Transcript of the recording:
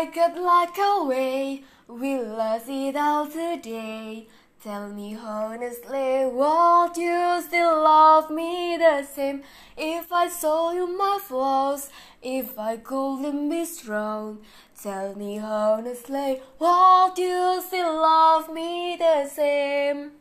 I good luck away, will lost it all today? Tell me honestly, would you still love me the same? If I saw you my flaws, if I couldn't be strong, tell me honestly, would you still love me the same?